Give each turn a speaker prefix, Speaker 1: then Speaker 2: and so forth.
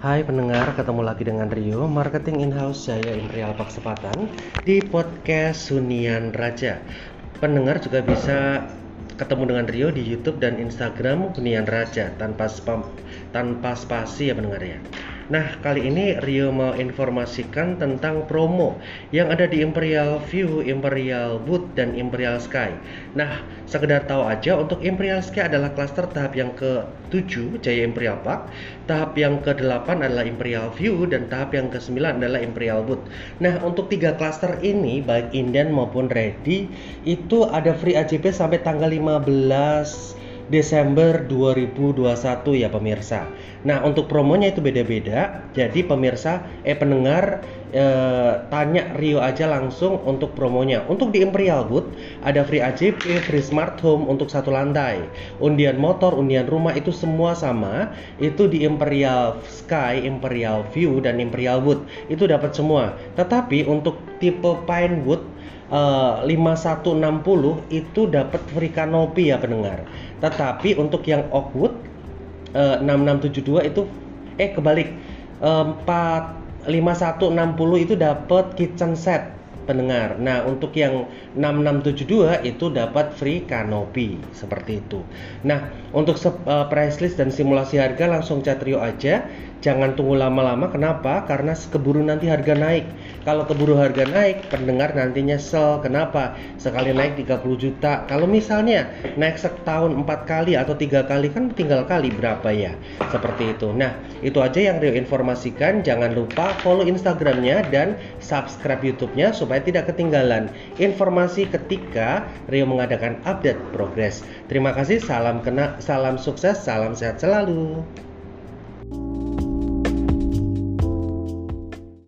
Speaker 1: Hai pendengar, ketemu lagi dengan Rio, Marketing In-House Jaya Imperial Paksepatan di podcast Sunian Raja. Pendengar juga bisa ketemu dengan Rio di YouTube dan Instagram Hunian Raja tanpa spam, tanpa spasi ya pendengar ya. Nah, kali ini Rio mau informasikan tentang promo yang ada di Imperial View, Imperial Wood, dan Imperial Sky. Nah, sekedar tahu aja untuk Imperial Sky adalah klaster tahap yang ke-7 Jaya Imperial Park, tahap yang ke-8 adalah Imperial View, dan tahap yang ke-9 adalah Imperial Wood. Nah, untuk tiga klaster ini, baik Inden maupun Ready, itu ada free AJP sampai tanggal 15 Desember 2021 ya pemirsa. Nah untuk promonya itu beda-beda. Jadi pemirsa eh pendengar eh, tanya Rio aja langsung untuk promonya. Untuk di Imperial Wood ada free AJP, free smart home untuk satu lantai. Undian motor, undian rumah itu semua sama. Itu di Imperial Sky, Imperial View dan Imperial Wood itu dapat semua. Tetapi untuk tipe Pinewood uh, eh, 5160 itu dapat free canopy ya pendengar. Tetapi untuk yang Oakwood uh, 6672 itu eh kebalik uh, 4 5160 itu dapat kitchen set pendengar. Nah, untuk yang 6672 itu dapat free canopy seperti itu. Nah, untuk uh, price list dan simulasi harga langsung chat Rio aja. Jangan tunggu lama-lama. Kenapa? Karena keburu nanti harga naik. Kalau keburu harga naik, pendengar nanti nyesel. Kenapa? Sekali naik 30 juta. Kalau misalnya naik setahun empat kali atau tiga kali kan tinggal kali berapa ya? Seperti itu. Nah, itu aja yang Rio informasikan. Jangan lupa follow Instagramnya dan subscribe YouTube-nya supaya tidak ketinggalan informasi ketika Rio mengadakan update progres. Terima kasih, salam kena, salam sukses, salam sehat selalu.